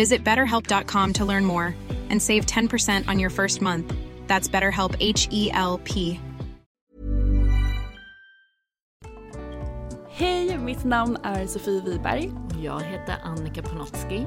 Visit betterhelp.com to learn more and save 10% on your first month. That's BetterHelp H E L P. Hej, mitt namn är Sofie Wiberg Jag heter Annika Panotski.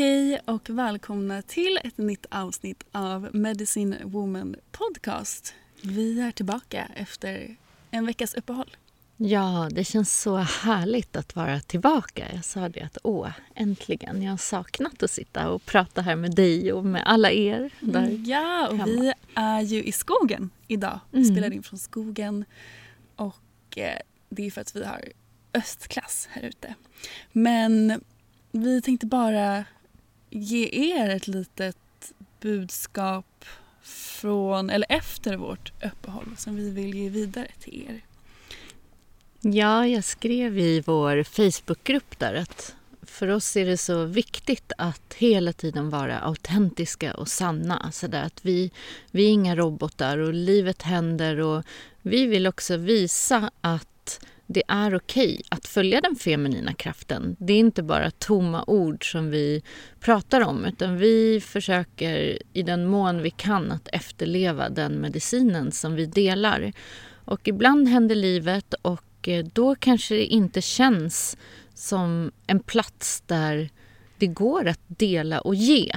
Hej och välkomna till ett nytt avsnitt av Medicine Woman Podcast. Vi är tillbaka efter en veckas uppehåll. Ja, det känns så härligt att vara tillbaka. Jag sa det att åh, äntligen. Jag har saknat att sitta och prata här med dig och med alla er där Ja, och hemma. vi är ju i skogen idag. Vi Mm. spelar in från skogen och eh, det är för att vi har östklass här ute. Men vi tänkte bara ge er ett litet budskap från, eller efter vårt uppehåll som vi vill ge vidare till er. Ja, jag skrev i vår Facebookgrupp där att för oss är det så viktigt att hela tiden vara autentiska och sanna. Alltså så där att vi, vi är inga robotar och livet händer och vi vill också visa att det är okej att följa den feminina kraften. Det är inte bara tomma ord som vi pratar om utan vi försöker i den mån vi kan att efterleva den medicinen som vi delar. Och ibland händer livet och eh, då kanske det inte känns som en plats där det går att dela och ge.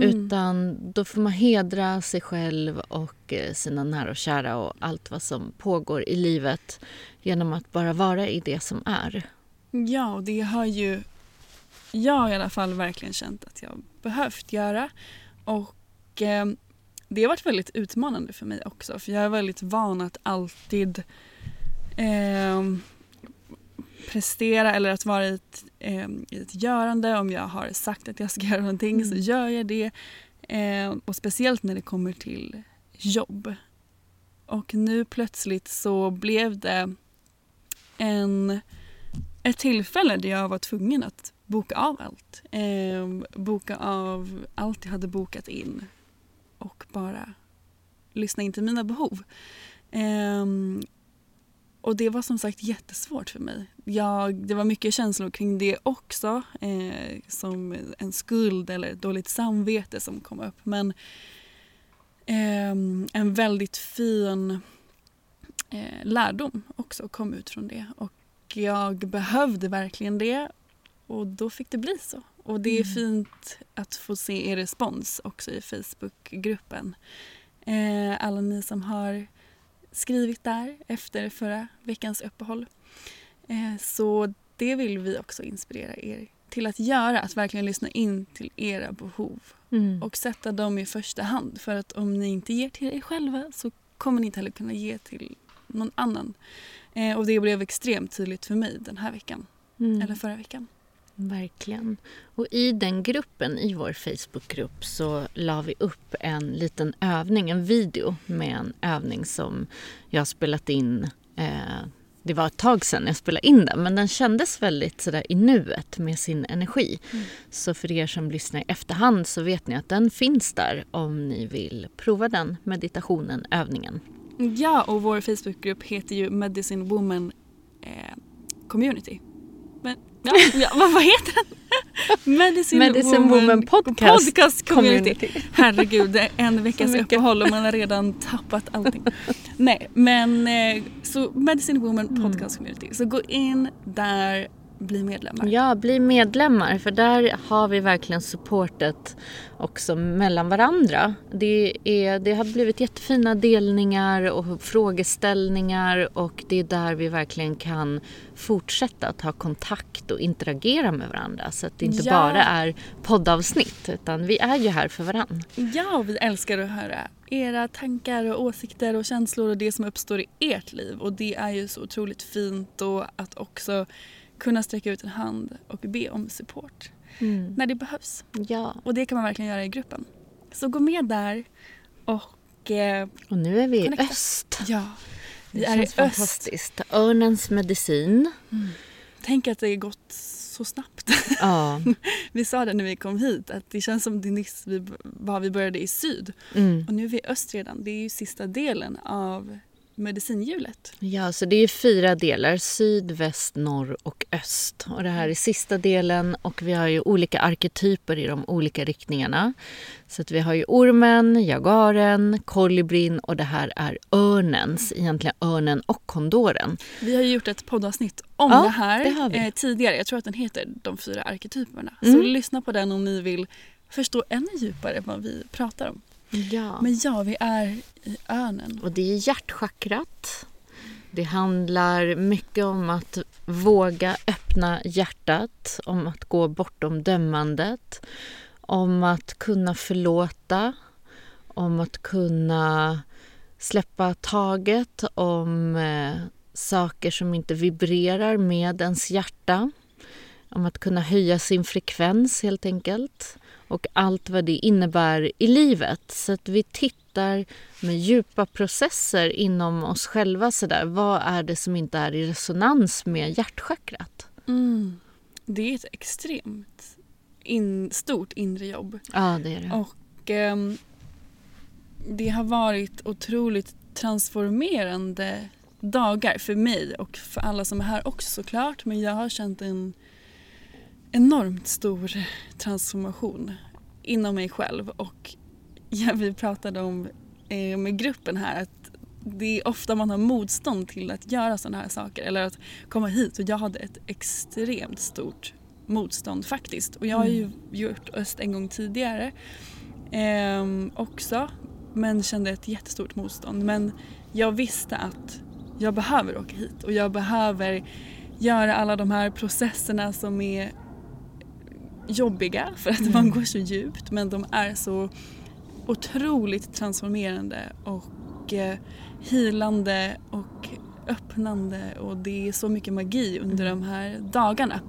Utan då får man hedra sig själv och eh, sina nära och kära och allt vad som pågår i livet genom att bara vara i det som är. Ja, och det har ju jag i alla fall verkligen känt att jag behövt göra. Och eh, det har varit väldigt utmanande för mig också. För jag är väldigt van att alltid eh, prestera eller att vara i ett, eh, i ett görande. Om jag har sagt att jag ska göra någonting så gör jag det. Eh, och speciellt när det kommer till jobb. Och nu plötsligt så blev det en, ett tillfälle där jag var tvungen att boka av allt. Eh, boka av allt jag hade bokat in och bara lyssna in till mina behov. Eh, och det var som sagt jättesvårt för mig. Jag, det var mycket känslor kring det också. Eh, som en skuld eller dåligt samvete som kom upp. Men eh, en väldigt fin eh, lärdom också kom ut från det. Och jag behövde verkligen det och då fick det bli så. Och det är fint att få se er respons också i Facebookgruppen. Eh, alla ni som har skrivit där efter förra veckans uppehåll. Eh, så det vill vi också inspirera er till att göra. Att verkligen lyssna in till era behov Mm. och sätta dem i första hand. För att om ni inte ger till er själva så kommer ni inte heller kunna ge till någon annan. Eh, och det blev extremt tydligt för mig den här veckan, Mm. eller förra veckan. Verkligen. Och i den gruppen, i vår Facebookgrupp, så la vi upp en liten övning, en video med en övning som jag har spelat in. Eh, det var ett tag sedan jag spelade in den, men den kändes väldigt sådär i nuet med sin energi. Mm. Så för er som lyssnar i efterhand så vet ni att den finns där om ni vill prova den meditationen, övningen. Ja, och vår Facebookgrupp heter ju Medicine Woman eh, Community. Men, ja, ja, vad, vad heter den? Medicine, Medicine Woman Podcast Podcast Community. Community. Herregud, en veckas uppehåll och man har redan tappat allting. Nej, men eh, så Medicine Woman Mm. Podcast Community. Så gå in där, bli medlemmar. Ja, bli medlemmar för där har vi verkligen supportet också mellan varandra. Det, är, det har blivit jättefina delningar och frågeställningar och det är där vi verkligen kan fortsätta att ha kontakt och interagera med varandra så att det inte Ja. bara är poddavsnitt utan vi är ju här för varandra. Ja, och vi älskar att höra era tankar och åsikter och känslor och det som uppstår i ert liv. Och det är ju så otroligt fint och att också kunna sträcka ut en hand och be om support när det behövs. Ja, Och det kan man verkligen göra i gruppen. Så gå med där och eh, och nu är vi i Connecta. öst. ja, vi Det är i känns öst. fantastiskt. Örnens medicin. Tänk att det gått så snabbt. Ja. Vi sa det när vi kom hit att det känns som det nyss vi, var vi började i syd. Mm. Och nu är vi i öst redan. Det är ju sista delen av medicinhjulet. Ja, så det är fyra delar. Syd, väst, norr och öst. Och det här är sista delen och vi har ju olika arketyper i de olika riktningarna. Så att vi har ju ormen, jagaren, kolibrin och det här är örnens, egentligen örnen och kondoren. Vi har ju gjort ett poddavsnitt om Ja, det här det. Eh, tidigare. Jag tror att den heter De fyra arketyperna. Så Mm. lyssna på den om ni vill förstå ännu djupare vad vi pratar om. Ja. Men ja, vi är i örnen. Och det är hjärtchakrat. Det handlar mycket om att våga öppna hjärtat, om att gå bortom dömandet, om att kunna förlåta, om att kunna släppa taget om eh, saker som inte vibrerar med ens hjärta. Om att kunna höja sin frekvens helt enkelt. Och allt vad det innebär i livet. Så att vi tittar med djupa processer inom oss själva. Så där. Vad är det som inte är i resonans med hjärtchakrat? Mm. Det är ett extremt in, stort inre jobb. Ja, det är det. Och ehm, det har varit otroligt transformerande dagar för mig och för alla som är här också såklart. Men jag har känt en enormt stor transformation inom mig själv. Och ja, vi pratade om eh, med gruppen här att det är ofta man har motstånd till att göra sådana här saker eller att komma hit. Och jag hade ett extremt stort motstånd faktiskt. Och jag har ju gjort Öst en gång tidigare ehm, också men kände ett jättestort motstånd. Men jag visste att jag behöver åka hit och jag behöver göra alla de här processerna som är jobbiga för att man går så djupt men de är så otroligt transformerande och eh, hilande och öppnande och det är så mycket magi under de här dagarna.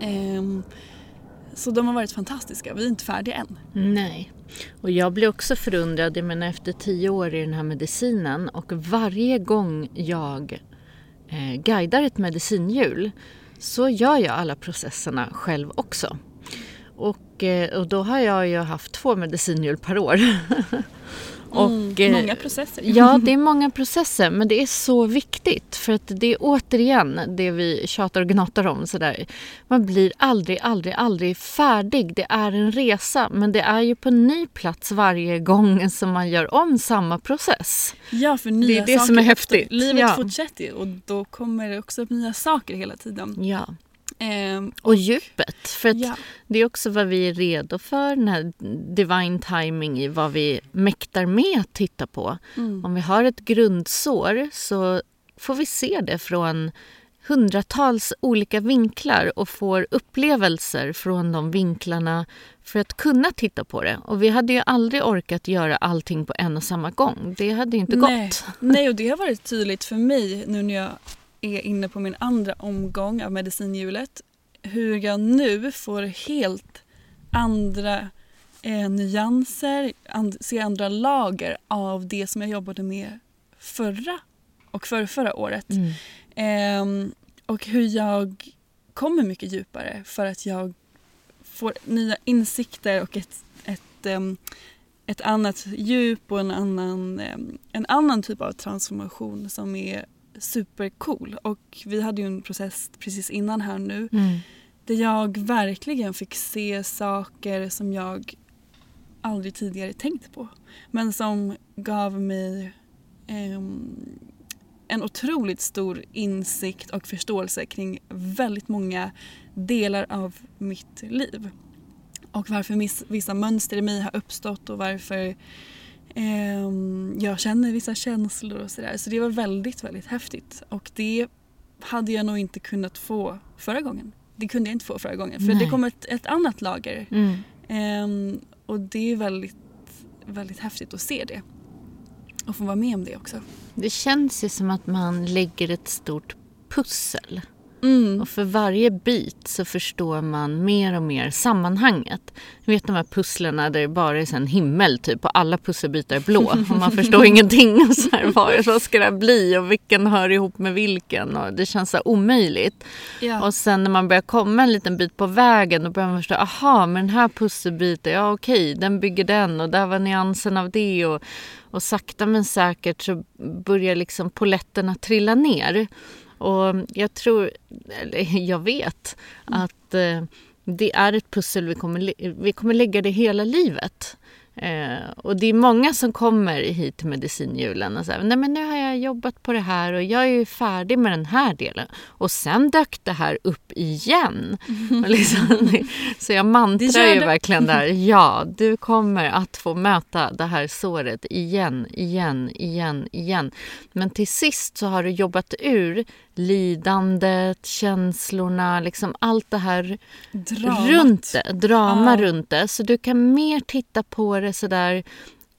Ehm, så de har varit fantastiska. Vi är inte färdiga än. Nej. Och jag blir också förundrad, jag menar efter tio år i den här medicinen och varje gång jag eh, guidar ett medicinhjul så gör jag alla processerna själv också. Och, eh, och då har jag ju haft två medicinhjul per år. och, eh, Många processer. Ja, det är många processer men det är så viktigt för att det är återigen det vi tjatar och gnatar om sådär. Man blir aldrig, aldrig, aldrig färdig. Det är en resa men det är ju på en ny plats varje gång som man gör om samma process. Ja, för nya Det är det saker som är häftigt. Livet Ja. fortsätter ju och då kommer det också upp nya saker hela tiden. Ja. Ehm, Och djupet. För ja. det är också vad vi är redo för, den här divine timing i vad vi mäktar med att titta på. Mm. Om vi har ett grundsår så får vi se det från hundratals olika vinklar och får upplevelser från de vinklarna för att kunna titta på det. Och vi hade ju aldrig orkat göra allting på en och samma gång. Det hade inte Nej. gått. Nej, och det har varit tydligt för mig nu när jag är inne på min andra omgång av medicinhjulet. Hur jag nu får helt andra eh, nyanser, and, ser andra lager av det som jag jobbade med förra och för förra året. Mm. Ehm, och hur jag kommer mycket djupare för att jag får nya insikter och ett, ett, ehm, ett annat djup och en annan, ehm, en annan typ av transformation som är supercool. Och vi hade ju en process precis innan här nu Mm. där jag verkligen fick se saker som jag aldrig tidigare tänkt på. Men som gav mig ehm, en otroligt stor insikt och förståelse kring väldigt många delar av mitt liv. Och varför vissa mönster i mig har uppstått och varför jag känner vissa känslor och sådär. Så det var väldigt, väldigt häftigt. Och det hade jag nog inte kunnat få förra gången. Det kunde jag inte få förra gången för Nej. det kom ett, ett annat lager. Mm. Ehm, och det är väldigt, väldigt häftigt att se det. Och få vara med om det också. Det känns ju som att man lägger ett stort pussel. Mm. Och för varje bit så förstår man mer och mer sammanhanget. Ni vet de här pusslerna där det bara är en himmel typ och alla pusselbitar är blå och man förstår ingenting. Och så här, vad, vad ska det här bli och vilken hör ihop med vilken? Och det känns så omöjligt. Ja. Och sen när man börjar komma en liten bit på vägen då börjar man förstå, aha men den här pusselbiten, ja okej den bygger den och där var nyansen av det. Och, och sakta men säkert så börjar liksom poletterna trilla ner. Och jag tror, eller jag vet att eh, det är ett pussel vi kommer, vi kommer lägga det hela livet. Eh, och det är många som kommer hit till medicinhjulen och säger nej men nu har jag jobbat på det här och jag är ju färdig med den här delen. Och sen dök det här upp igen. Och liksom, så jag mantrar ju verkligen där, ja du kommer att få möta det här såret igen, igen, igen, igen. Men till sist så har du jobbat ur lidandet, känslorna, liksom allt det här Dramat. runt det, drama Ja. runt det. Så du kan mer titta på det sådär,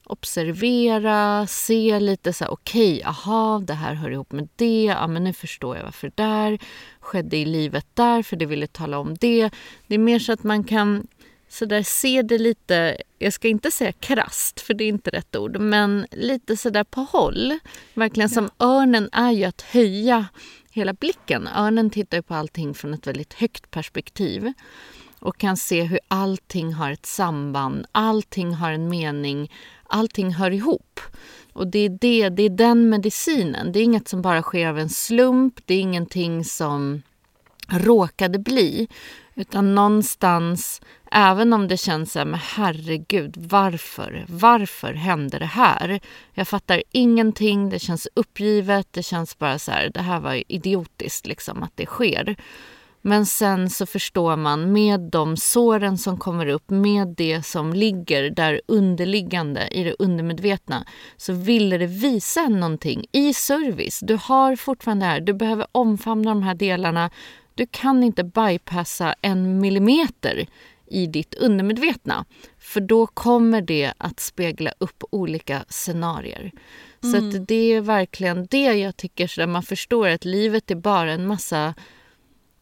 observera, se lite så här, okej, aha, det här hör ihop med det, ja men nu förstår jag varför det där skedde i livet där, för det ville tala om det. Det är mer så att man kan sådär se det lite, jag ska inte säga krast för det är inte rätt ord, men lite sådär på håll. Verkligen som örnen är ju att höja hela blicken. Örnen tittar ju på allting från ett väldigt högt perspektiv och kan se hur allting har ett samband, allting har en mening, allting hör ihop. Och det är, det, det är den medicinen. Det är inget som bara sker av en slump, det är ingenting som råkade bli. Utan någonstans, även om det känns så här, men herregud, varför? Varför hände det här? Jag fattar ingenting, det känns uppgivet, det känns bara så här, det här var idiotiskt liksom att det sker. Men sen så förstår man med de såren som kommer upp, med det som ligger där underliggande i det undermedvetna, så ville det visa en någonting i service. Du har fortfarande det här, du behöver omfamna de här delarna. Du kan inte bypassa en millimeter i ditt undermedvetna. För då kommer det att spegla upp olika scenarier. Så att det är verkligen det jag tycker, så där man förstår att livet är bara en massa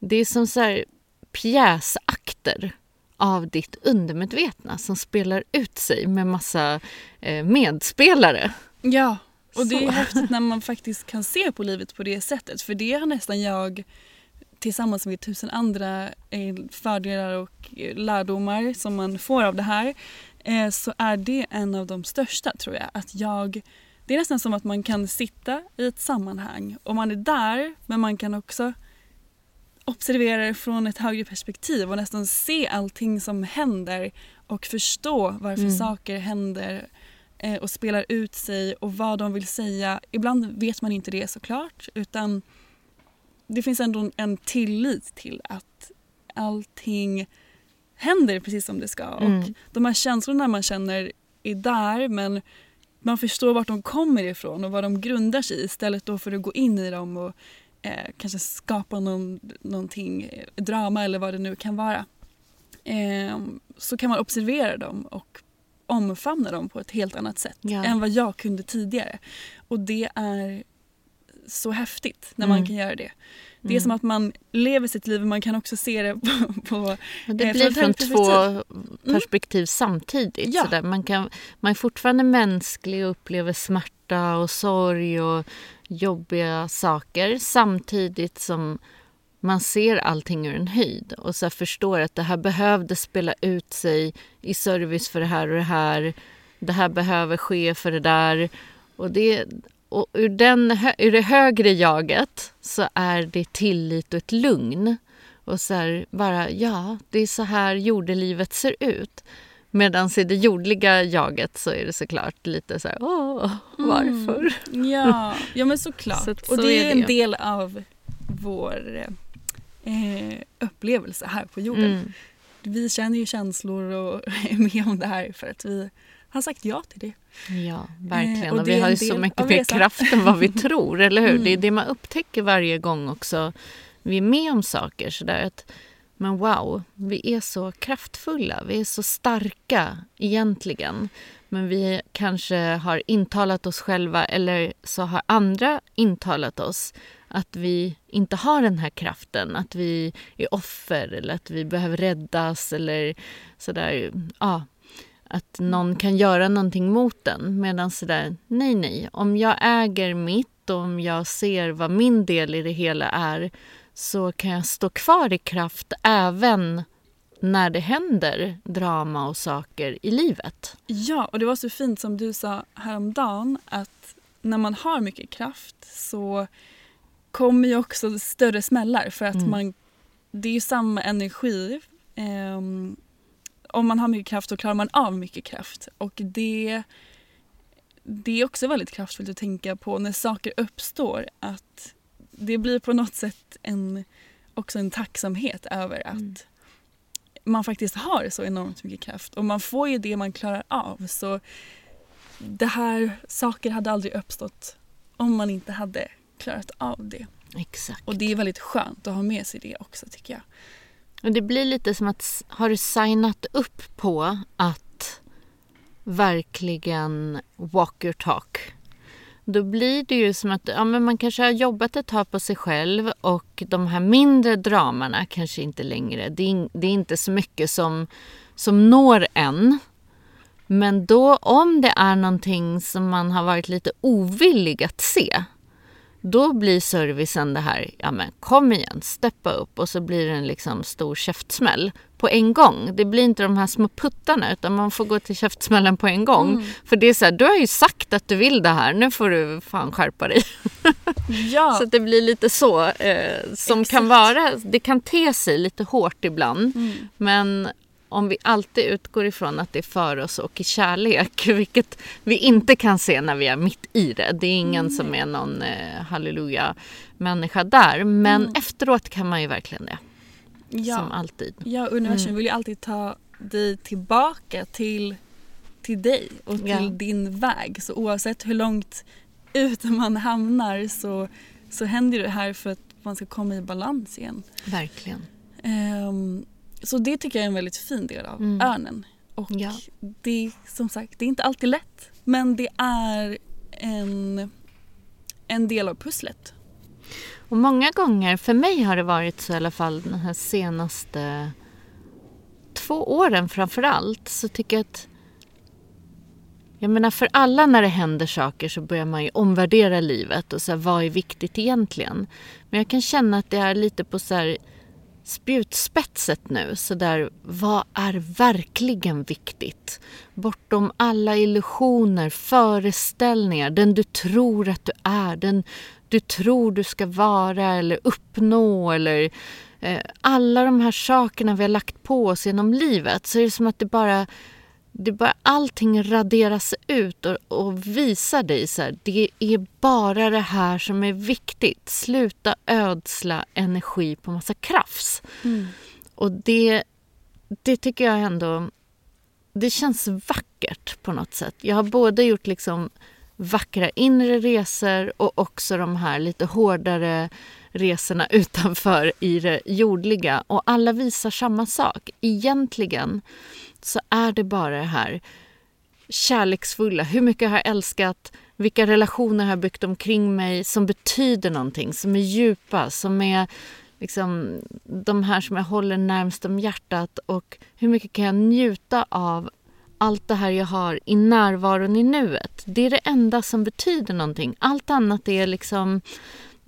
det är som så här pjäsakter av ditt undermedvetna som spelar ut sig med massa eh, medspelare. Ja, och det är Så. häftigt när man faktiskt kan se på livet på det sättet. För det har nästan jag tillsammans med tusen andra eh, fördelar och eh, lärdomar som man får av det här eh, så är det en av de största tror jag. Att jag det är nästan som att man kan sitta i ett sammanhang och man är där men man kan också observera det från ett högre perspektiv och nästan se allting som händer och förstå varför Mm. saker händer och spelar ut sig och vad de vill säga. Ibland vet man inte det såklart utan det finns ändå en- tillit till att allting händer precis som det ska. Mm. Och de här känslorna man känner är där men man förstår vart de kommer ifrån och vad de grundar sig i istället då för att gå in i dem och eh, kanske skapa någon, någonting, eh, drama eller vad det nu kan vara. Eh, så kan man observera dem och omfamna dem på ett helt annat sätt Ja. än vad jag kunde tidigare. Och det är så häftigt när Mm. man kan göra det. Det är Mm. som att man lever sitt liv och man kan också se det på... på det eh, blir från två perspektiv samtidigt. Ja. Sådär. Man, kan, man är fortfarande mänsklig och upplever smärta och sorg och jobbiga saker samtidigt som man ser allting ur en höjd och så förstår att det här behövde spela ut sig i service för det här och det här. Det här behöver ske för det där. Och, det, och ur, den, ur det högre jaget så är det tillit och ett lugn. Och så här, bara, ja, det är så här jordelivet ser ut. Medan i det jordliga jaget så är det såklart lite så här, åh, varför? Ja, ja men såklart. Så att och så det är är en det. del av vår eh, upplevelse här på jorden. Mm. Vi känner ju känslor och är med om det här för att vi har sagt ja till det. Ja, verkligen. Eh, och och det vi har ju så mycket mer kraft än vad vi tror, eller hur? Mm. Det är det man upptäcker varje gång också. Vi är med om saker sådär att men wow, vi är så kraftfulla, vi är så starka egentligen. Men vi kanske har intalat oss själva eller så har andra intalat oss att vi inte har den här kraften, att vi är offer eller att vi behöver räddas eller sådär. Ja, att någon kan göra någonting mot den. Medan sådär, nej, nej. Om jag äger mitt och om jag ser vad min del i det hela är så kan jag stå kvar i kraft även när det händer drama och saker i livet. Ja, och det var så fint som du sa häromdagen att när man har mycket kraft så kommer ju också större smällar för att Mm. man, det är ju samma energi. Ehm, om man har mycket kraft så klarar man av mycket kraft och det, det är också väldigt kraftfullt att tänka på när saker uppstår att det blir på något sätt en, också en tacksamhet över att Mm. man faktiskt har så enormt mycket kraft och man får ju det man klarar av. Så det här saker hade aldrig uppstått om man inte hade klarat av det. Exakt. Och det är väldigt skönt att ha med sig det också tycker jag. Och det blir lite som att har du signat upp på att verkligen walk your talk. Då blir det ju som att ja, men man kanske har jobbat ett tag på sig själv och de här mindre dramarna kanske inte längre. Det är, det är inte så mycket som, som når en. Men då om det är någonting som man har varit lite ovillig att se då blir servicen det här, ja men kom igen, steppa upp och så blir det en liksom stor käftsmäll på en gång. Det blir inte de här små puttarna utan man får gå till käftsmällen på en gång. För det är så här, du har ju sagt att du vill det här, nu får du fan skärpa dig. Ja, Så det blir lite så eh, som kan vara, det kan te sig lite hårt ibland. Mm. Men om vi alltid utgår ifrån att det är för oss och i kärlek, vilket vi inte kan se när vi är mitt i det. Det är ingen som är någon eh, halleluja-människa där. Men Mm. efteråt kan man ju verkligen det, som ja. alltid. ja, universum Mm. vill ju alltid ta dig tillbaka till, till dig och till Ja. din väg. Så oavsett hur långt ut man hamnar så, så händer det här för att man ska komma i balans igen. Verkligen. Ehm, så det tycker jag är en väldigt fin del av Mm. örnen. Och Ja. det är som sagt, det är inte alltid lätt. Men det är en, en del av pusslet. Och många gånger, för mig har det varit så i alla fall de här senaste två åren framför allt, så tycker jag att jag menar för alla när det händer saker så börjar man ju omvärdera livet och så här, vad är viktigt egentligen? Men jag kan känna att det är lite på så här spjutspetset nu. Så där, vad är verkligen viktigt? Bortom alla illusioner, föreställningar, den du tror att du är, den du tror du ska vara eller uppnå eller eh, alla de här sakerna vi har lagt på oss genom livet så är det som att det bara det bara allting raderas ut och, och visar dig så här, det är bara det här som är viktigt. Sluta ödsla energi på massa krafs. Och det, det tycker jag ändå, det känns vackert på något sätt. Jag har både gjort liksom vackra inre resor och också de här lite hårdare resorna utanför i det jordliga och alla visar samma sak. Egentligen så är det bara det här kärleksfulla, hur mycket jag har älskat, vilka relationer jag har byggt omkring mig som betyder någonting, som är djupa, som är liksom, de här som jag håller närmst om hjärtat och hur mycket kan jag njuta av allt det här jag har i närvaron i nuet. Det är det enda som betyder någonting. Allt annat är liksom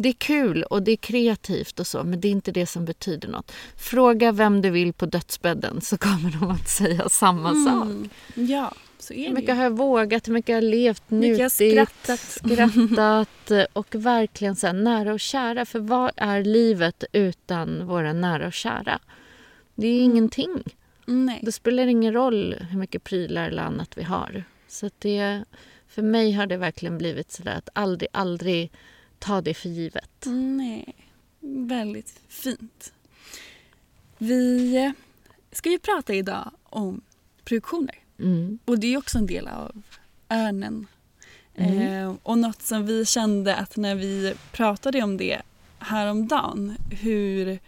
det är kul och det är kreativt och så, men det är inte det som betyder något. Fråga vem du vill på dödsbädden så kommer de att säga samma mm. sak. Ja, så är det Hur mycket har jag vågat, hur mycket har jag levt, njutit, skrattat, skrattat och verkligen så nära och kära. För vad är livet utan våra nära och kära? Det är mm. ingenting. Nej. Det spelar ingen roll hur mycket prylar eller annat vi har. Så det, för mig har det verkligen blivit så att aldrig, aldrig ta det för givet. Nej, väldigt fint. Vi ska ju prata idag om projektioner. Mm. Och det är också en del av örnen. Mm. Eh, och något som vi kände att när vi pratade om det häromdagen, hur,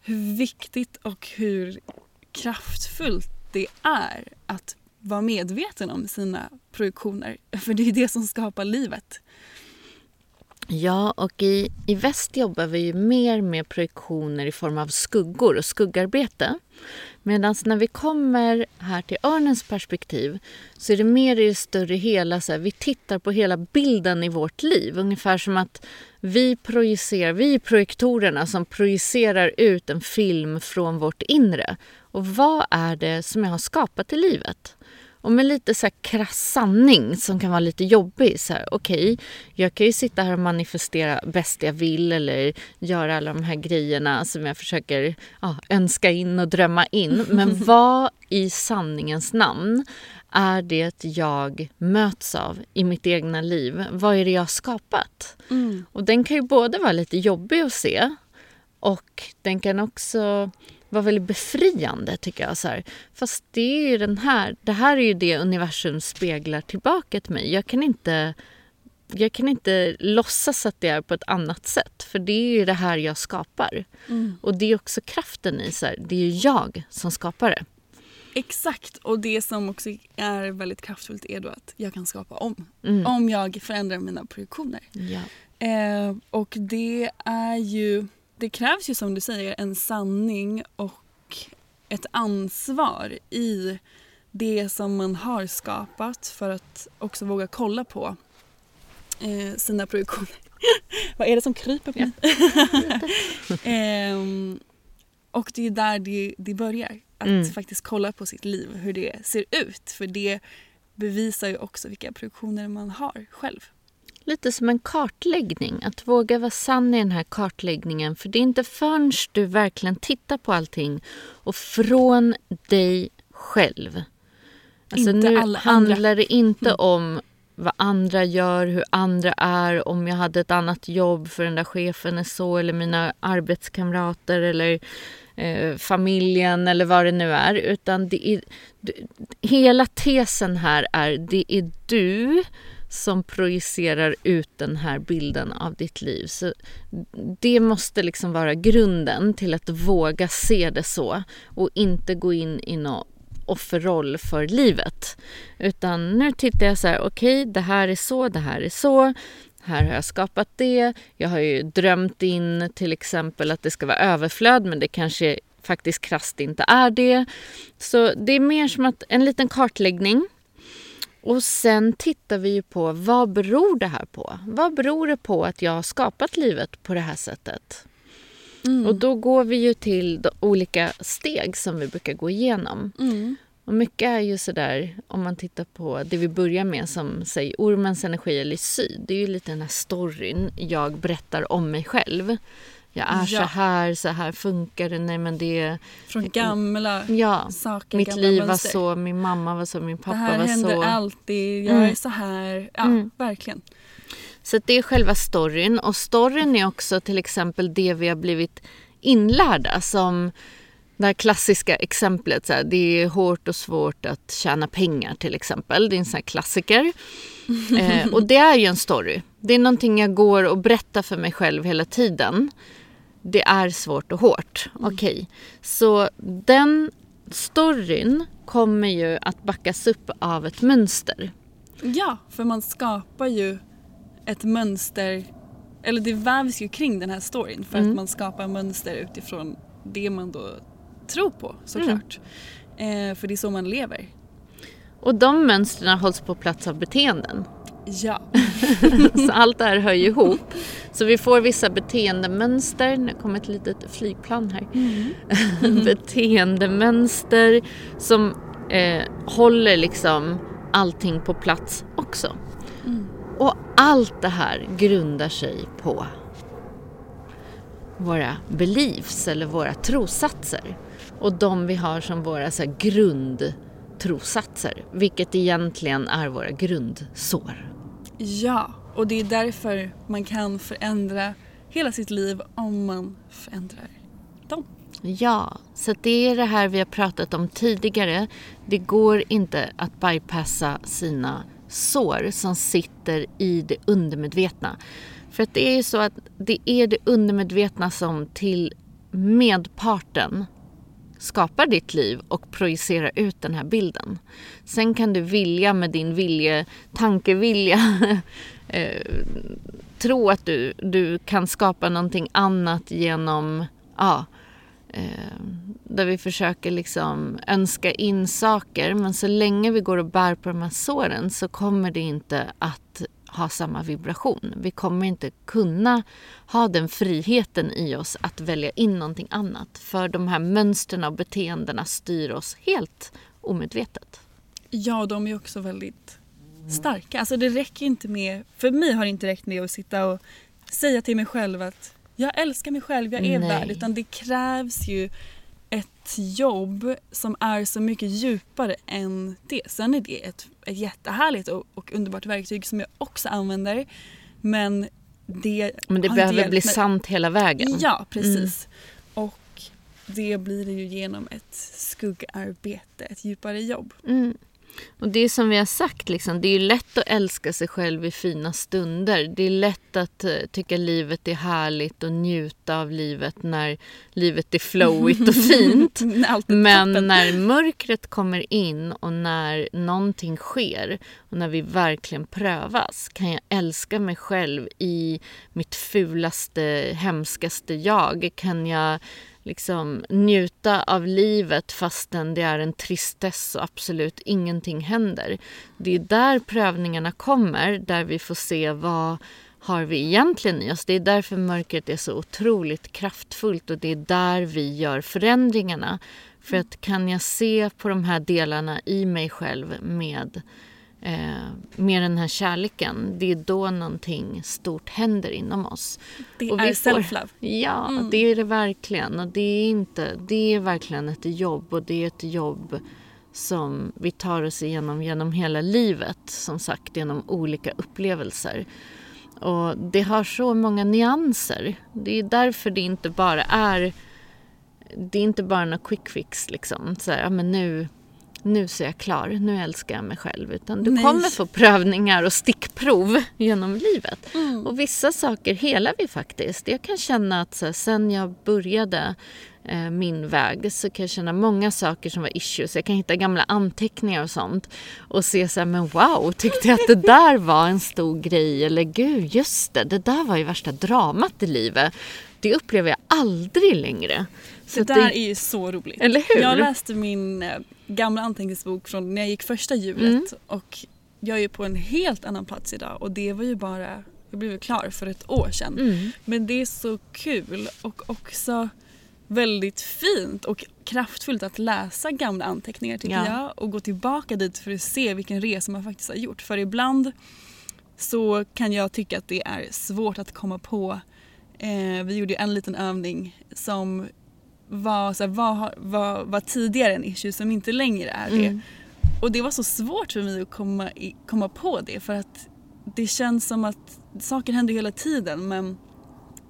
hur viktigt och hur kraftfullt det är att vara medveten om sina projektioner. För det är det som skapar livet. Ja, och i, i väst jobbar vi ju mer med projektioner i form av skuggor och skuggarbete. Medan när vi kommer här till örnens perspektiv så är det mer i det större hela, så här, vi tittar på hela bilden i vårt liv. Ungefär som att vi projicerar, vi är projektorerna som projicerar ut en film från vårt inre. Och vad är det som jag har skapat i livet? Och med lite så här krass sanning som kan vara lite jobbig. Så här, okej, okay, jag kan ju sitta här och manifestera bäst jag vill eller göra alla de här grejerna som jag försöker ja, önska in och drömma in. Men vad i sanningens namn är det jag möts av i mitt egna liv? Vad är det jag har skapat? Mm. Och den kan ju både vara lite jobbig att se och den kan också var väldigt befriande tycker jag. Så här. Fast det är ju den här, det här är ju det universum speglar tillbaka till mig. Jag kan inte, jag kan inte låtsas att det är på ett annat sätt. För det är ju det här jag skapar. Mm. Och det är också kraften i så här, det är ju jag som skapar det. Exakt, och det som också är väldigt kraftfullt är då att jag kan skapa om. Mm. Om jag förändrar mina projektioner. Ja. Eh, och det är ju det krävs ju som du säger en sanning och ett ansvar i det som man har skapat för att också våga kolla på eh, sina produktioner. Vad är det som kryper på mig? eh, och det är där det, det börjar. Att mm. faktiskt kolla på sitt liv, hur det ser ut. För det bevisar ju också vilka produktioner man har själv lite som en kartläggning. Att våga vara sann i den här kartläggningen. För det är inte förrän du verkligen tittar på allting och från dig själv. Alltså inte nu handlar andra. det inte mm. om vad andra gör, hur andra är, om jag hade ett annat jobb för den där chefen är så eller mina arbetskamrater eller eh, familjen eller vad det nu är. Utan det är, hela tesen här är det är du som projicerar ut den här bilden av ditt liv. Så det måste liksom vara grunden till att våga se det så och inte gå in i någon offerroll för livet. Utan nu tittar jag så här, okej, okay, det här är så, det här är så. Här har jag skapat det. Jag har ju drömt in till exempel att det ska vara överflöd, men det kanske faktiskt krasst inte är det. Så det är mer som att en liten kartläggning och sen tittar vi på vad beror det här på? Vad beror det på att jag har skapat livet på det här sättet? Mm. Och då går vi ju till olika steg som vi brukar gå igenom. Mm. Och mycket är ju sådär, om man tittar på det vi börjar med som säg ormens energi eller syd. Det är ju lite den här storyn jag berättar om mig själv jag är ja. så här, så här funkar det. Nej, men det Från gamla ja, saker. Mitt gamla liv mönster. var så, min mamma var så, min pappa var så. Det här händer alltid, jag mm. är så här. Ja, mm. verkligen. Så det är själva storyn. Och storyn är också till exempel det vi har blivit inlärda som det här klassiska exemplet, så här, det är hårt och svårt att tjäna pengar till exempel. Det är en sån här klassiker. eh, och det är ju en story. Det är någonting jag går och berättar för mig själv hela tiden. Det är svårt och hårt. Mm. Okej, okay. så den storyn kommer ju att backas upp av ett mönster. Ja, för man skapar ju ett mönster, eller det vävs ju kring den här storyn för Mm. att man skapar mönster utifrån det man då tror på såklart. Mm. Eh, för det är så man lever. Och de mönstren hålls på plats av beteenden. Ja. Så allt det här hör ju ihop. Så vi får vissa beteendemönster. Nu kommer ett litet flygplan här. beteendemönster som eh, håller liksom allting på plats också. Och allt det här grundar sig på våra beliefs eller våra trossatser. Och de vi har som våra så här, grundtrossatser. Vilket egentligen är våra grundsår. Ja, och det är därför man kan förändra hela sitt liv om man förändrar dem. Ja, så det är det här vi har pratat om tidigare. Det går inte att bypassa sina sår som sitter i det undermedvetna. För att det är ju så att det är det undermedvetna som till medparten skapar ditt liv och projicerar ut den här bilden. Sen kan du vilja med din vilje, tankevilja eh, tro att du, du kan skapa någonting annat genom ja, eh, där vi försöker liksom önska in saker men så länge vi går och bär på de här såren så kommer det inte att ha samma vibration. Vi kommer inte kunna ha den friheten i oss att välja in någonting annat för de här mönstren och beteendena styr oss helt omedvetet. Ja, de är också väldigt starka. Alltså det räcker inte med, för mig har det inte räckt med att sitta och säga till mig själv att jag älskar mig själv, jag är Nej. värd. Utan det krävs ju ett jobb som är så mycket djupare än det. Sen är det ett, ett jättehärligt och, och underbart verktyg som jag också använder. Men det Men det behöver bli mig. sant hela vägen. Ja, precis. Och det blir det ju genom ett skuggarbete, ett djupare jobb. Mm. Och det är som vi har sagt, liksom, det är ju lätt att älska sig själv i fina stunder. Det är lätt att eh, tycka livet är härligt och njuta av livet när livet är flowigt och fint. Men toppen. när mörkret kommer in och när någonting sker och när vi verkligen prövas kan jag älska mig själv i mitt fulaste, hemskaste jag? Kan jag liksom njuta av livet fastän det är en tristess och absolut ingenting händer? Det är där prövningarna kommer, där vi får se vad har vi egentligen i oss. Det är därför mörkret är så otroligt kraftfullt och det är där vi gör förändringarna. För att kan jag se på de här delarna i mig själv med, eh, med den här kärleken, det är då någonting stort händer inom oss. det och är self-love. Ja, Mm. det är det verkligen. Och det är, inte, det är verkligen ett jobb och det är ett jobb som vi tar oss igenom genom hela livet. Som sagt, genom olika upplevelser. Och det har så många nyanser. Det är därför det inte bara är det är inte bara någon quick fix liksom. Så här, ja, men nu, nu är jag klar, nu älskar jag mig själv. Utan du Nej. kommer få prövningar och stickprov genom livet. Mm. Och vissa saker helar vi faktiskt. Jag kan känna att så sen jag började eh, min väg så kan jag känna många saker som var issues. Jag kan hitta gamla anteckningar och sånt och se så här, men wow, tyckte jag att det där var en stor grej? Eller gud, just det, det där var ju värsta dramat i livet. Det upplever jag aldrig längre. Så Det där är ju så roligt. Eller hur? Jag läste min eh, gamla anteckningsbok från när jag gick första hjulet Mm. och jag är ju på en helt annan plats idag och det var ju bara, jag blev klar för ett år sedan. Mm. Men det är så kul och också väldigt fint och kraftfullt att läsa gamla anteckningar tycker Ja. jag och gå tillbaka dit för att se vilken resa man faktiskt har gjort. För ibland så kan jag tycka att det är svårt att komma på. Eh, vi gjorde ju en liten övning som var, så här, vad, vad, vad tidigare en issue som inte längre är det. Mm. Och det var så svårt för mig att komma, i, komma på det för att det känns som att saker händer hela tiden men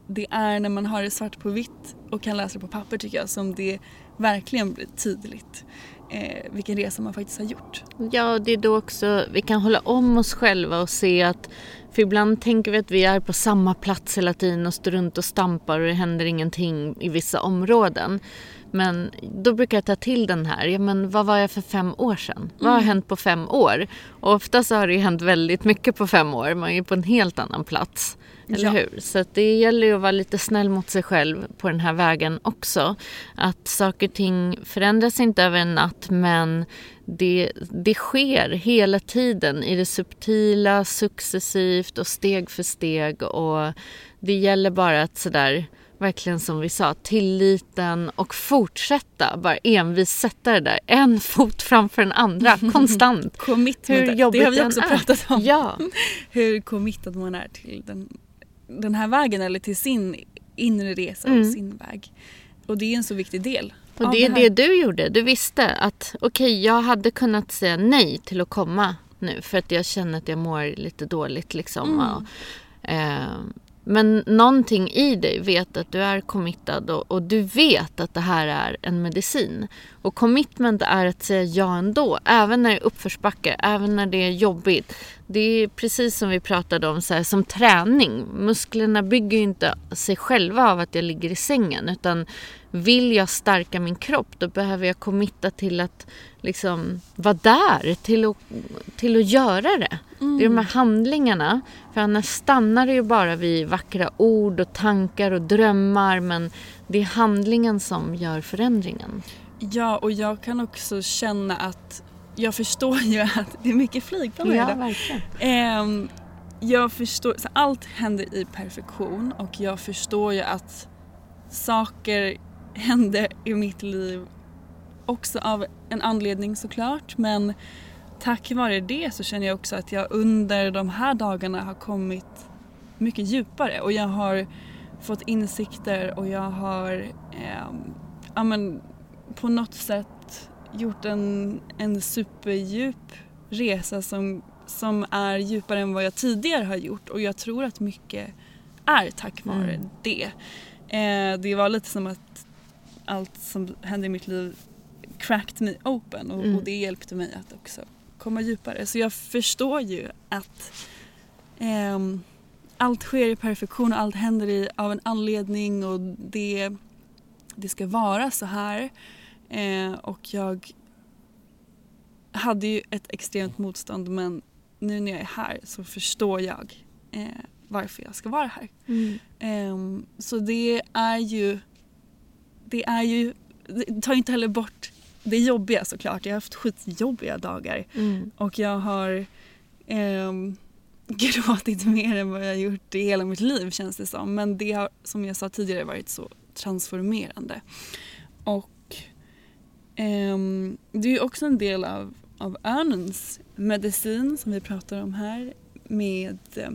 det är när man har det svart på vitt och kan läsa det på papper tycker jag som det verkligen blir tydligt. eh, vilken resa man faktiskt har gjort. Ja, det är då också vi kan hålla om oss själva och se att för ibland tänker vi att vi är på samma plats hela tiden och står runt och stampar och det händer ingenting i vissa områden. Men då brukar jag ta till den här, ja men vad var jag för fem år sedan? Mm. Vad har mm. hänt på fem år? Och ofta så har det ju hänt väldigt mycket på fem år, man är ju på en helt annan plats. Eller ja. hur? Så det gäller ju att vara lite snäll mot sig själv på den här vägen också. Att saker och ting förändras inte över en natt men det, det sker hela tiden i det subtila, successivt och steg för steg. Och det gäller bara att sådär verkligen som vi sa, tilliten och fortsätta. Bara envis sätta det där, en fot framför den andra, konstant. Commitment, Hur jobbigt det har vi också pratat om. Ja. Hur committad man är till den, den här vägen eller till sin inre resa och mm. sin väg. Och det är en så viktig del. Och det är det, det du gjorde. Du visste att okej, okay, jag hade kunnat säga nej till att komma nu för att jag känner att jag mår lite dåligt liksom. Mm. Och, eh, men någonting i dig vet att du är committad och, och, du vet att det här är en medicin. Och commitment är att säga ja ändå, även när det är uppförsbacke, även när det är jobbigt. Det är precis som vi pratade om, så här, som träning. Musklerna bygger ju inte sig själva av att jag ligger i sängen utan vill jag stärka min kropp då behöver jag committa till att liksom vara där, till att, till att göra det. Mm. Det är de här handlingarna. För annars stannar det ju bara vid vackra ord och tankar och drömmar men det är handlingen som gör förändringen. Ja, och jag kan också känna att jag förstår ju att det är mycket flygplan ja, verkligen. Um, jag förstår, så allt händer i perfektion och jag förstår ju att saker händer i mitt liv också av en anledning såklart men tack vare det så känner jag också att jag under de här dagarna har kommit mycket djupare och jag har fått insikter och jag har eh, ja, men, på något sätt gjort en, en superdjup resa som, som är djupare än vad jag tidigare har gjort och jag tror att mycket är tack vare mm. det. Eh, det var lite som att allt som hände i mitt liv cracked me open och, mm. och, det hjälpte mig att också komma djupare. Så jag förstår ju att eh, allt sker i perfektion och allt händer i, av en anledning och det, det ska vara så här. Eh, och jag hade ju ett extremt motstånd men nu när jag är här så förstår jag eh, varför jag ska vara här. Mm. Eh, så det är ju det är ju, det tar inte heller bort det jobbiga såklart. Jag har haft skitjobbiga dagar mm. och jag har eh, gråtit mer än vad jag gjort i hela mitt liv känns det som. Men det har som jag sa tidigare varit så transformerande. Och eh, det är också en del av, av örnens medicin som vi pratar om här med eh,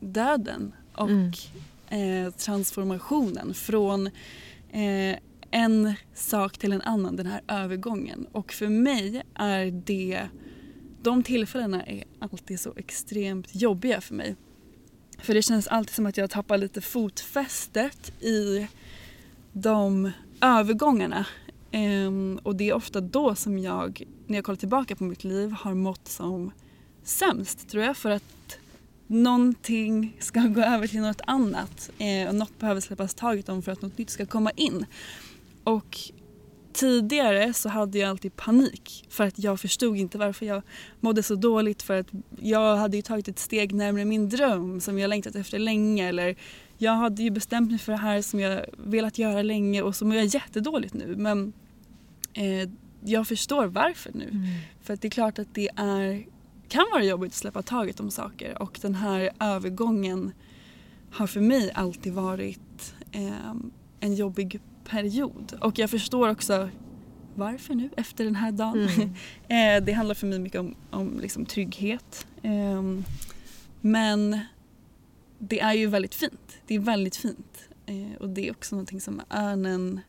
döden och mm. eh, transformationen från eh, en sak till en annan, den här övergången. Och för mig är det, de tillfällena är alltid så extremt jobbiga för mig. För det känns alltid som att jag tappar lite fotfästet i de övergångarna. Um, och det är ofta då som jag, när jag kollar tillbaka på mitt liv, har mått som sämst tror jag. För att någonting ska gå över till något annat uh, och något behöver släppas taget om för att något nytt ska komma in. Och tidigare så hade jag alltid panik för att jag förstod inte varför jag mådde så dåligt för att jag hade ju tagit ett steg närmare min dröm som jag längtat efter länge eller jag hade ju bestämt mig för det här som jag velat göra länge och så mår jag jättedåligt nu men eh, jag förstår varför nu. Mm. För att det är klart att det är kan vara jobbigt att släppa taget om saker och den här övergången har för mig alltid varit eh, en jobbig period. Och jag förstår också varför nu efter den här dagen. Mm. eh, det handlar för mig mycket om, om liksom trygghet. Eh, men det är ju väldigt fint. Det är väldigt fint. Eh, och det är också någonting som örnen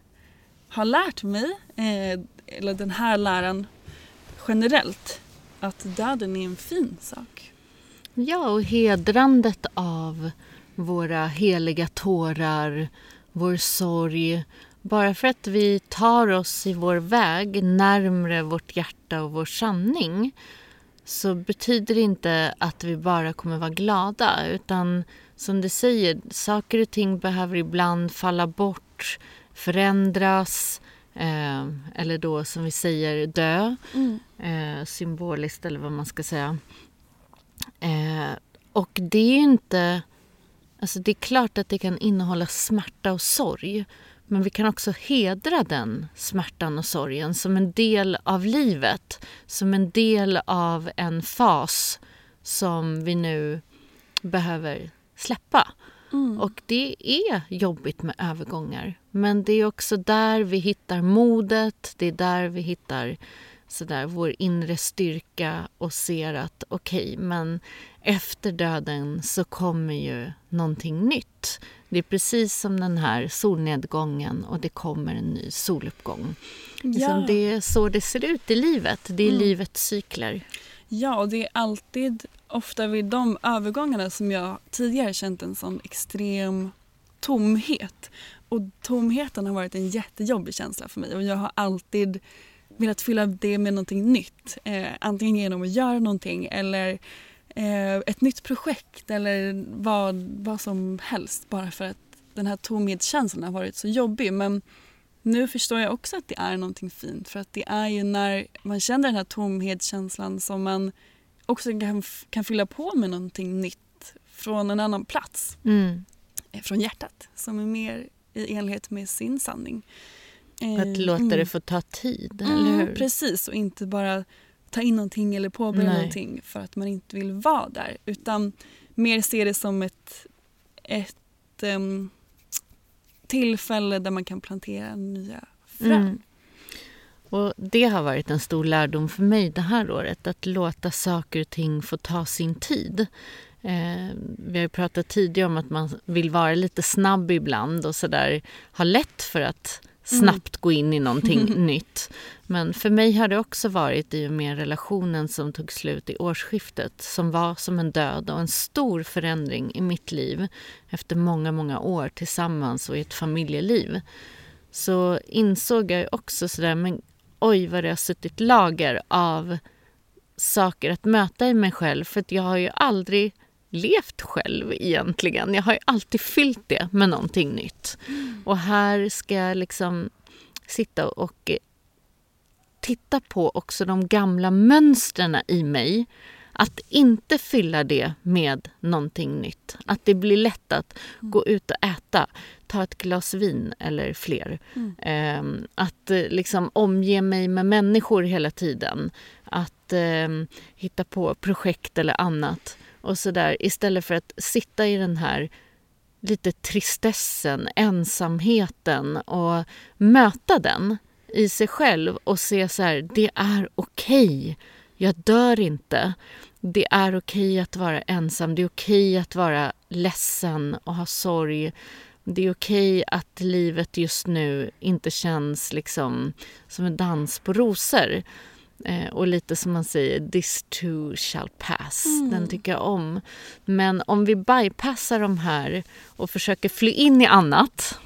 har lärt mig, eh, eller den här läran generellt att döden är en fin sak. Ja, och hedrandet av våra heliga tårar, vår sorg, bara för att vi tar oss i vår väg närmre vårt hjärta och vår sanning så betyder det inte att vi bara kommer vara glada utan som du säger, saker och ting behöver ibland falla bort, förändras eh, eller då som vi säger dö, mm. eh, symboliskt eller vad man ska säga. Eh, och det är ju inte... Alltså det är klart att det kan innehålla smärta och sorg men vi kan också hedra den smärtan och sorgen som en del av livet, som en del av en fas som vi nu behöver släppa. Mm. Och det är jobbigt med övergångar. Men det är också där vi hittar modet, det är där vi hittar sådär, vår inre styrka och ser att okej, okay, men efter döden så kommer ju någonting nytt. Det är precis som den här solnedgången och det kommer en ny soluppgång. Ja. Det är så det ser ut i livet. Det är mm. livets cykler. Ja, och det är alltid ofta vid de övergångarna som jag tidigare känt en sån extrem tomhet. Och tomheten har varit en jättejobbig känsla för mig och jag har alltid velat fylla det med någonting nytt. Eh, antingen genom att göra någonting eller eh, ett nytt projekt eller vad, vad som helst bara för att den här tomhetskänslan har varit så jobbig. Men nu förstår jag också att det är någonting fint för att det är ju när man känner den här tomhetskänslan som man också kan, kan fylla på med någonting nytt från en annan plats. Mm. Eh, från hjärtat som är mer i enlighet med sin sanning. Att eh, låta mm. det få ta tid, mm, eller hur? Precis, och inte bara ta in någonting eller påbörja Nej. någonting för att man inte vill vara där. Utan mer se det som ett, ett um, tillfälle där man kan plantera nya frön. Mm. Och Det har varit en stor lärdom för mig det här året. Att låta saker och ting få ta sin tid. Eh, vi har pratat tidigare om att man vill vara lite snabb ibland och sådär ha lätt för att snabbt gå in i någonting nytt. Men för mig har det också varit i och med relationen som tog slut i årsskiftet som var som en död och en stor förändring i mitt liv efter många, många år tillsammans och i ett familjeliv. Så insåg jag också sådär, men oj vad det har suttit lager av saker att möta i mig själv för jag har ju aldrig levt själv egentligen. Jag har ju alltid fyllt det med någonting nytt. Mm. Och här ska jag liksom sitta och titta på också de gamla mönstren i mig. Att inte fylla det med någonting nytt. Att det blir lätt att mm. gå ut och äta, ta ett glas vin eller fler. Mm. Eh, att liksom omge mig med människor hela tiden. Att eh, hitta på projekt eller annat och sådär istället för att sitta i den här lite tristessen, ensamheten och möta den i sig själv och se så här, det är okej. Okay. Jag dör inte. Det är okej okay att vara ensam. Det är okej okay att vara ledsen och ha sorg. Det är okej att livet just nu inte känns liksom som en dans på rosor. Eh, och lite som man säger, this too shall pass. Mm. Den tycker jag om. Men om vi bypassar de här och försöker fly in i annat.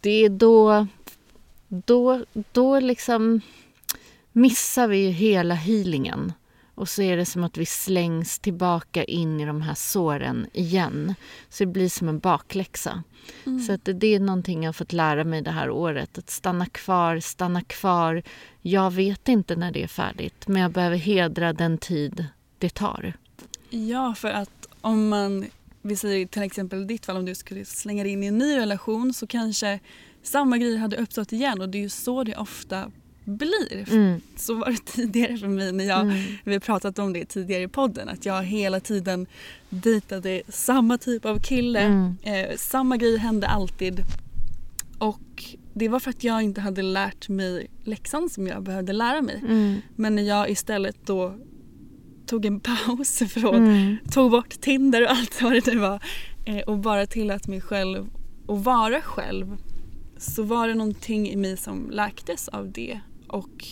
Det är då, då, då liksom missar vi ju hela healingen. Och så är det som att vi slängs tillbaka in i de här såren igen. Så det blir som en bakläxa. Mm. Så att det är någonting jag har fått lära mig det här året. Att stanna kvar, stanna kvar. Jag vet inte när det är färdigt men jag behöver hedra den tid det tar. Ja, för att om man, vi säger till exempel i ditt fall om du skulle slänga dig in i en ny relation så kanske samma grej hade uppstått igen och det är ju så det ofta blir. Mm. Så var det tidigare för mig när jag, mm. vi pratat om det tidigare i podden, att jag hela tiden dejtade samma typ av kille. Mm. Eh, samma grej hände alltid. Och det var för att jag inte hade lärt mig läxan som jag behövde lära mig. Mm. Men när jag istället då tog en paus från, mm. tog bort Tinder och allt vad det nu var eh, och bara tillät mig själv att vara själv så var det någonting i mig som läktes av det och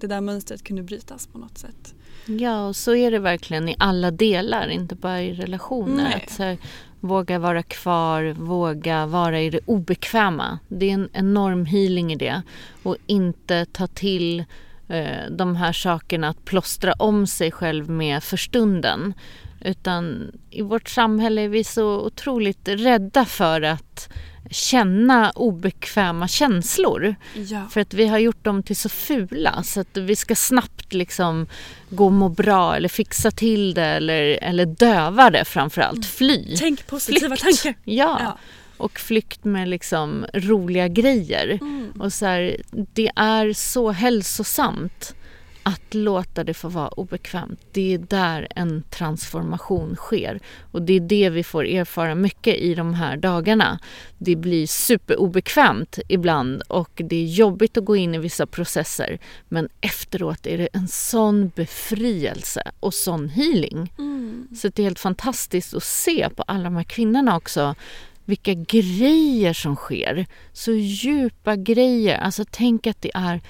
det där mönstret kunde brytas på något sätt. Ja, och så är det verkligen i alla delar, inte bara i relationer. Att så här, våga vara kvar, våga vara i det obekväma. Det är en enorm healing i det. Och inte ta till eh, de här sakerna att plåstra om sig själv med för stunden. Utan i vårt samhälle är vi så otroligt rädda för att känna obekväma känslor. Ja. För att vi har gjort dem till så fula så att vi ska snabbt liksom gå och må bra eller fixa till det eller, eller döva det framförallt. Mm. Fly. Tänk positiva Flykt. tankar. Ja. Ja. Och flykt med liksom roliga grejer. Mm. Och så här, det är så hälsosamt att låta det få vara obekvämt. Det är där en transformation sker. Och det är det vi får erfara mycket i de här dagarna. Det blir superobekvämt ibland och det är jobbigt att gå in i vissa processer. Men efteråt är det en sån befrielse och sån healing. Mm. Så det är helt fantastiskt att se på alla de här kvinnorna också vilka grejer som sker. Så djupa grejer. Alltså tänk att det är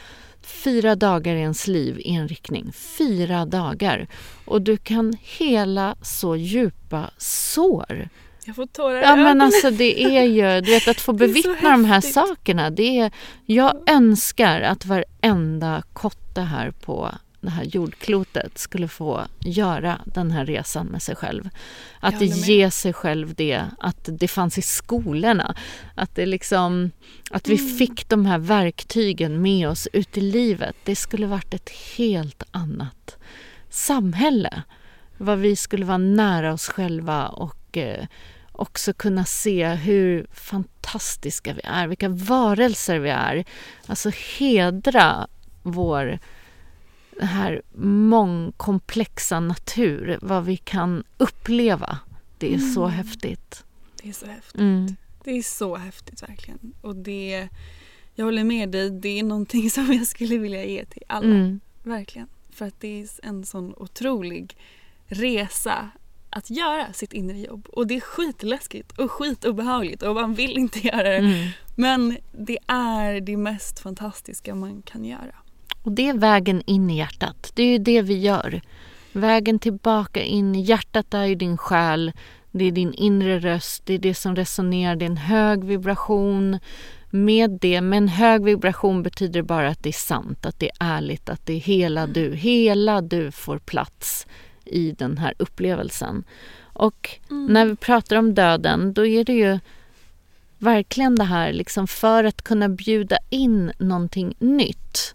fyra dagar i ens liv i en riktning. Fyra dagar. Och du kan hela så djupa sår. Jag får tårar i Ja men alltså det är ju, du vet att få bevittna de här sakerna. Det är, jag önskar att varenda kotte här på det här jordklotet skulle få göra den här resan med sig själv. Att ge sig själv det, att det fanns i skolorna. Att, det liksom, att vi Mm. fick de här verktygen med oss ut i livet. Det skulle varit ett helt annat samhälle. Vad vi skulle vara nära oss själva och eh, också kunna se hur fantastiska vi är, vilka varelser vi är. Alltså hedra vår den här mångkomplexa natur, vad vi kan uppleva. Det är så Mm. häftigt. Det är så häftigt. Mm. Det är så häftigt verkligen. Och det, jag håller med dig, det är någonting som jag skulle vilja ge till alla. Mm. Verkligen. För att det är en sån otrolig resa att göra sitt inre jobb. Och det är skitläskigt och skitobehagligt och man vill inte göra det. Mm. Men det är det mest fantastiska man kan göra. Och det är vägen in i hjärtat. Det är ju det vi gör. Vägen tillbaka in i hjärtat är ju din själ. Det är din inre röst. Det är det som resonerar. Det är en hög vibration. Med det, med en hög vibration betyder det bara att det är sant, att det är ärligt, att det är hela du. Hela du får plats i den här upplevelsen. Och när vi pratar om döden, då är det ju verkligen det här liksom för att kunna bjuda in någonting nytt.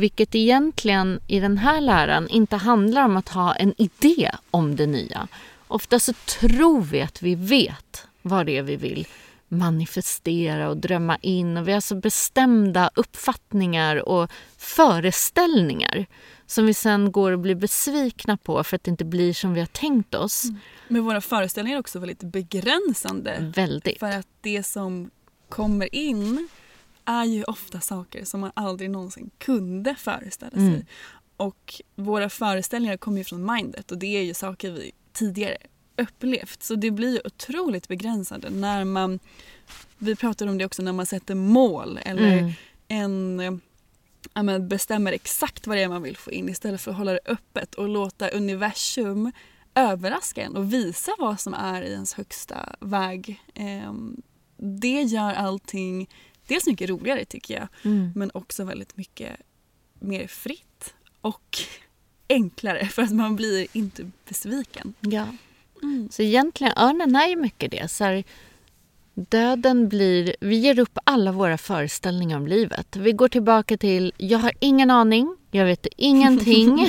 Vilket egentligen i den här läran inte handlar om att ha en idé om det nya. Ofta så tror vi att vi vet vad det är vi vill manifestera och drömma in. Och vi har så bestämda uppfattningar och föreställningar som vi sen går och blir besvikna på för att det inte blir som vi har tänkt oss. Men våra föreställningar är också väldigt begränsande. Väldigt. För att det som kommer in är ju ofta saker som man aldrig någonsin kunde föreställa sig. Mm. Och våra föreställningar kommer ju från mindet och det är ju saker vi tidigare upplevt. Så det blir ju otroligt begränsande när man, vi pratar om det också när man sätter mål eller Mm. en, ja, men bestämmer exakt vad det är man vill få in istället för att hålla det öppet och låta universum överraska en och visa vad som är i ens högsta väg. Ehm, det gör allting dels mycket roligare tycker jag Mm. men också väldigt mycket mer fritt och enklare för att man blir inte besviken. Ja. Mm. Så egentligen, örnen är ju mycket det. Så här, döden blir... Vi ger upp alla våra föreställningar om livet. Vi går tillbaka till, jag har ingen aning, jag vet ingenting.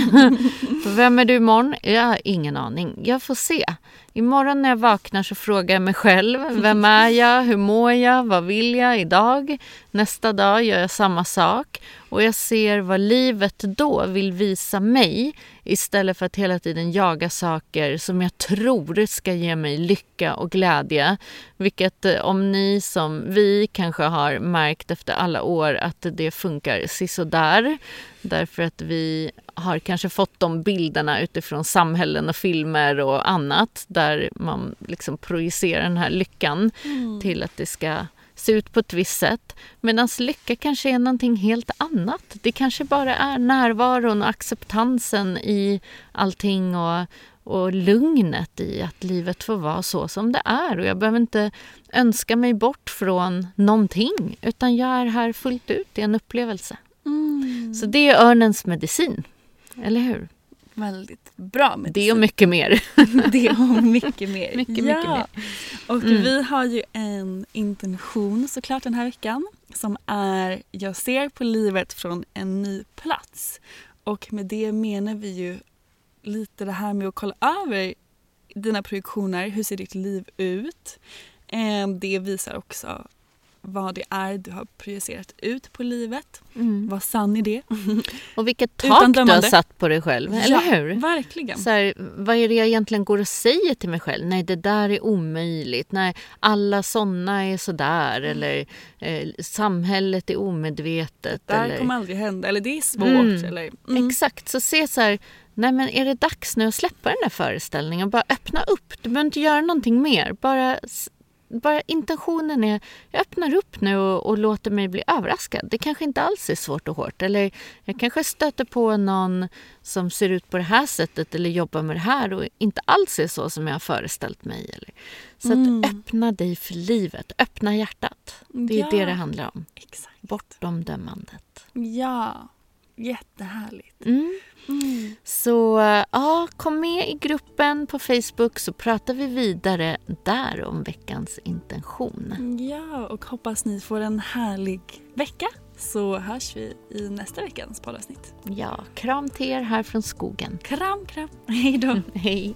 Vem är du imorgon? Jag har ingen aning. Jag får se. Imorgon när jag vaknar så frågar jag mig själv, vem är jag, hur mår jag, vad vill jag idag? Nästa dag gör jag samma sak. Och jag ser vad livet då vill visa mig istället för att hela tiden jaga saker som jag tror ska ge mig lycka och glädje. Vilket eh, om ni som vi kanske har märkt efter alla år att det funkar sisådär. Därför att vi har kanske fått de bilderna utifrån samhällen och filmer och annat där man liksom projicerar den här lyckan till att det ska se ut på ett visst sätt. Medan lycka kanske är någonting helt annat. Det kanske bara är närvaron och acceptansen i allting och, och lugnet i att livet får vara så som det är. Och jag behöver inte önska mig bort från någonting utan jag är här fullt ut i en upplevelse. Mm. Så det är örnens medicin, eller hur? Väldigt bra medicin. Det och mycket mer. det och mycket mer. mycket, ja. mycket mer. Och mm. vi har ju en intention såklart den här veckan som är Jag ser på livet från en ny plats. Och med det menar vi ju lite det här med att kolla över dina projektioner. Hur ser ditt liv ut? Eh, det visar också vad det är du har projicerat ut på livet. Mm. Var sann i det. Och vilket tak du har satt på dig själv, eller ja, hur? verkligen. Så här, vad är det jag egentligen går och säger till mig själv? Nej, det där är omöjligt. Nej, alla såna är sådär. Mm. Eller eh, samhället är omedvetet. Det där eller... kommer aldrig hända. Eller det är svårt. Mm. Eller, mm. Exakt, så se så här Nej men är det dags nu att släppa den där föreställningen? Bara öppna upp. Du behöver inte göra någonting mer. Bara bara intentionen är jag öppnar upp nu och, och, låter mig bli överraskad. Det kanske inte alls är svårt och hårt. Eller jag kanske stöter på någon som ser ut på det här sättet eller jobbar med det här och inte alls är så som jag har föreställt mig. Eller. Så mm. att öppna dig för livet, öppna hjärtat. Det är ja, det det handlar om. Exakt. Bortom dömandet. Ja, jättehärligt. Mm. Mm. Så ja, kom med i gruppen på Facebook så pratar vi vidare där om veckans intention. Ja, och hoppas ni får en härlig vecka så hörs vi i nästa veckans poddavsnitt. Ja, kram till er här från skogen. Kram, kram. Hej då. Hej.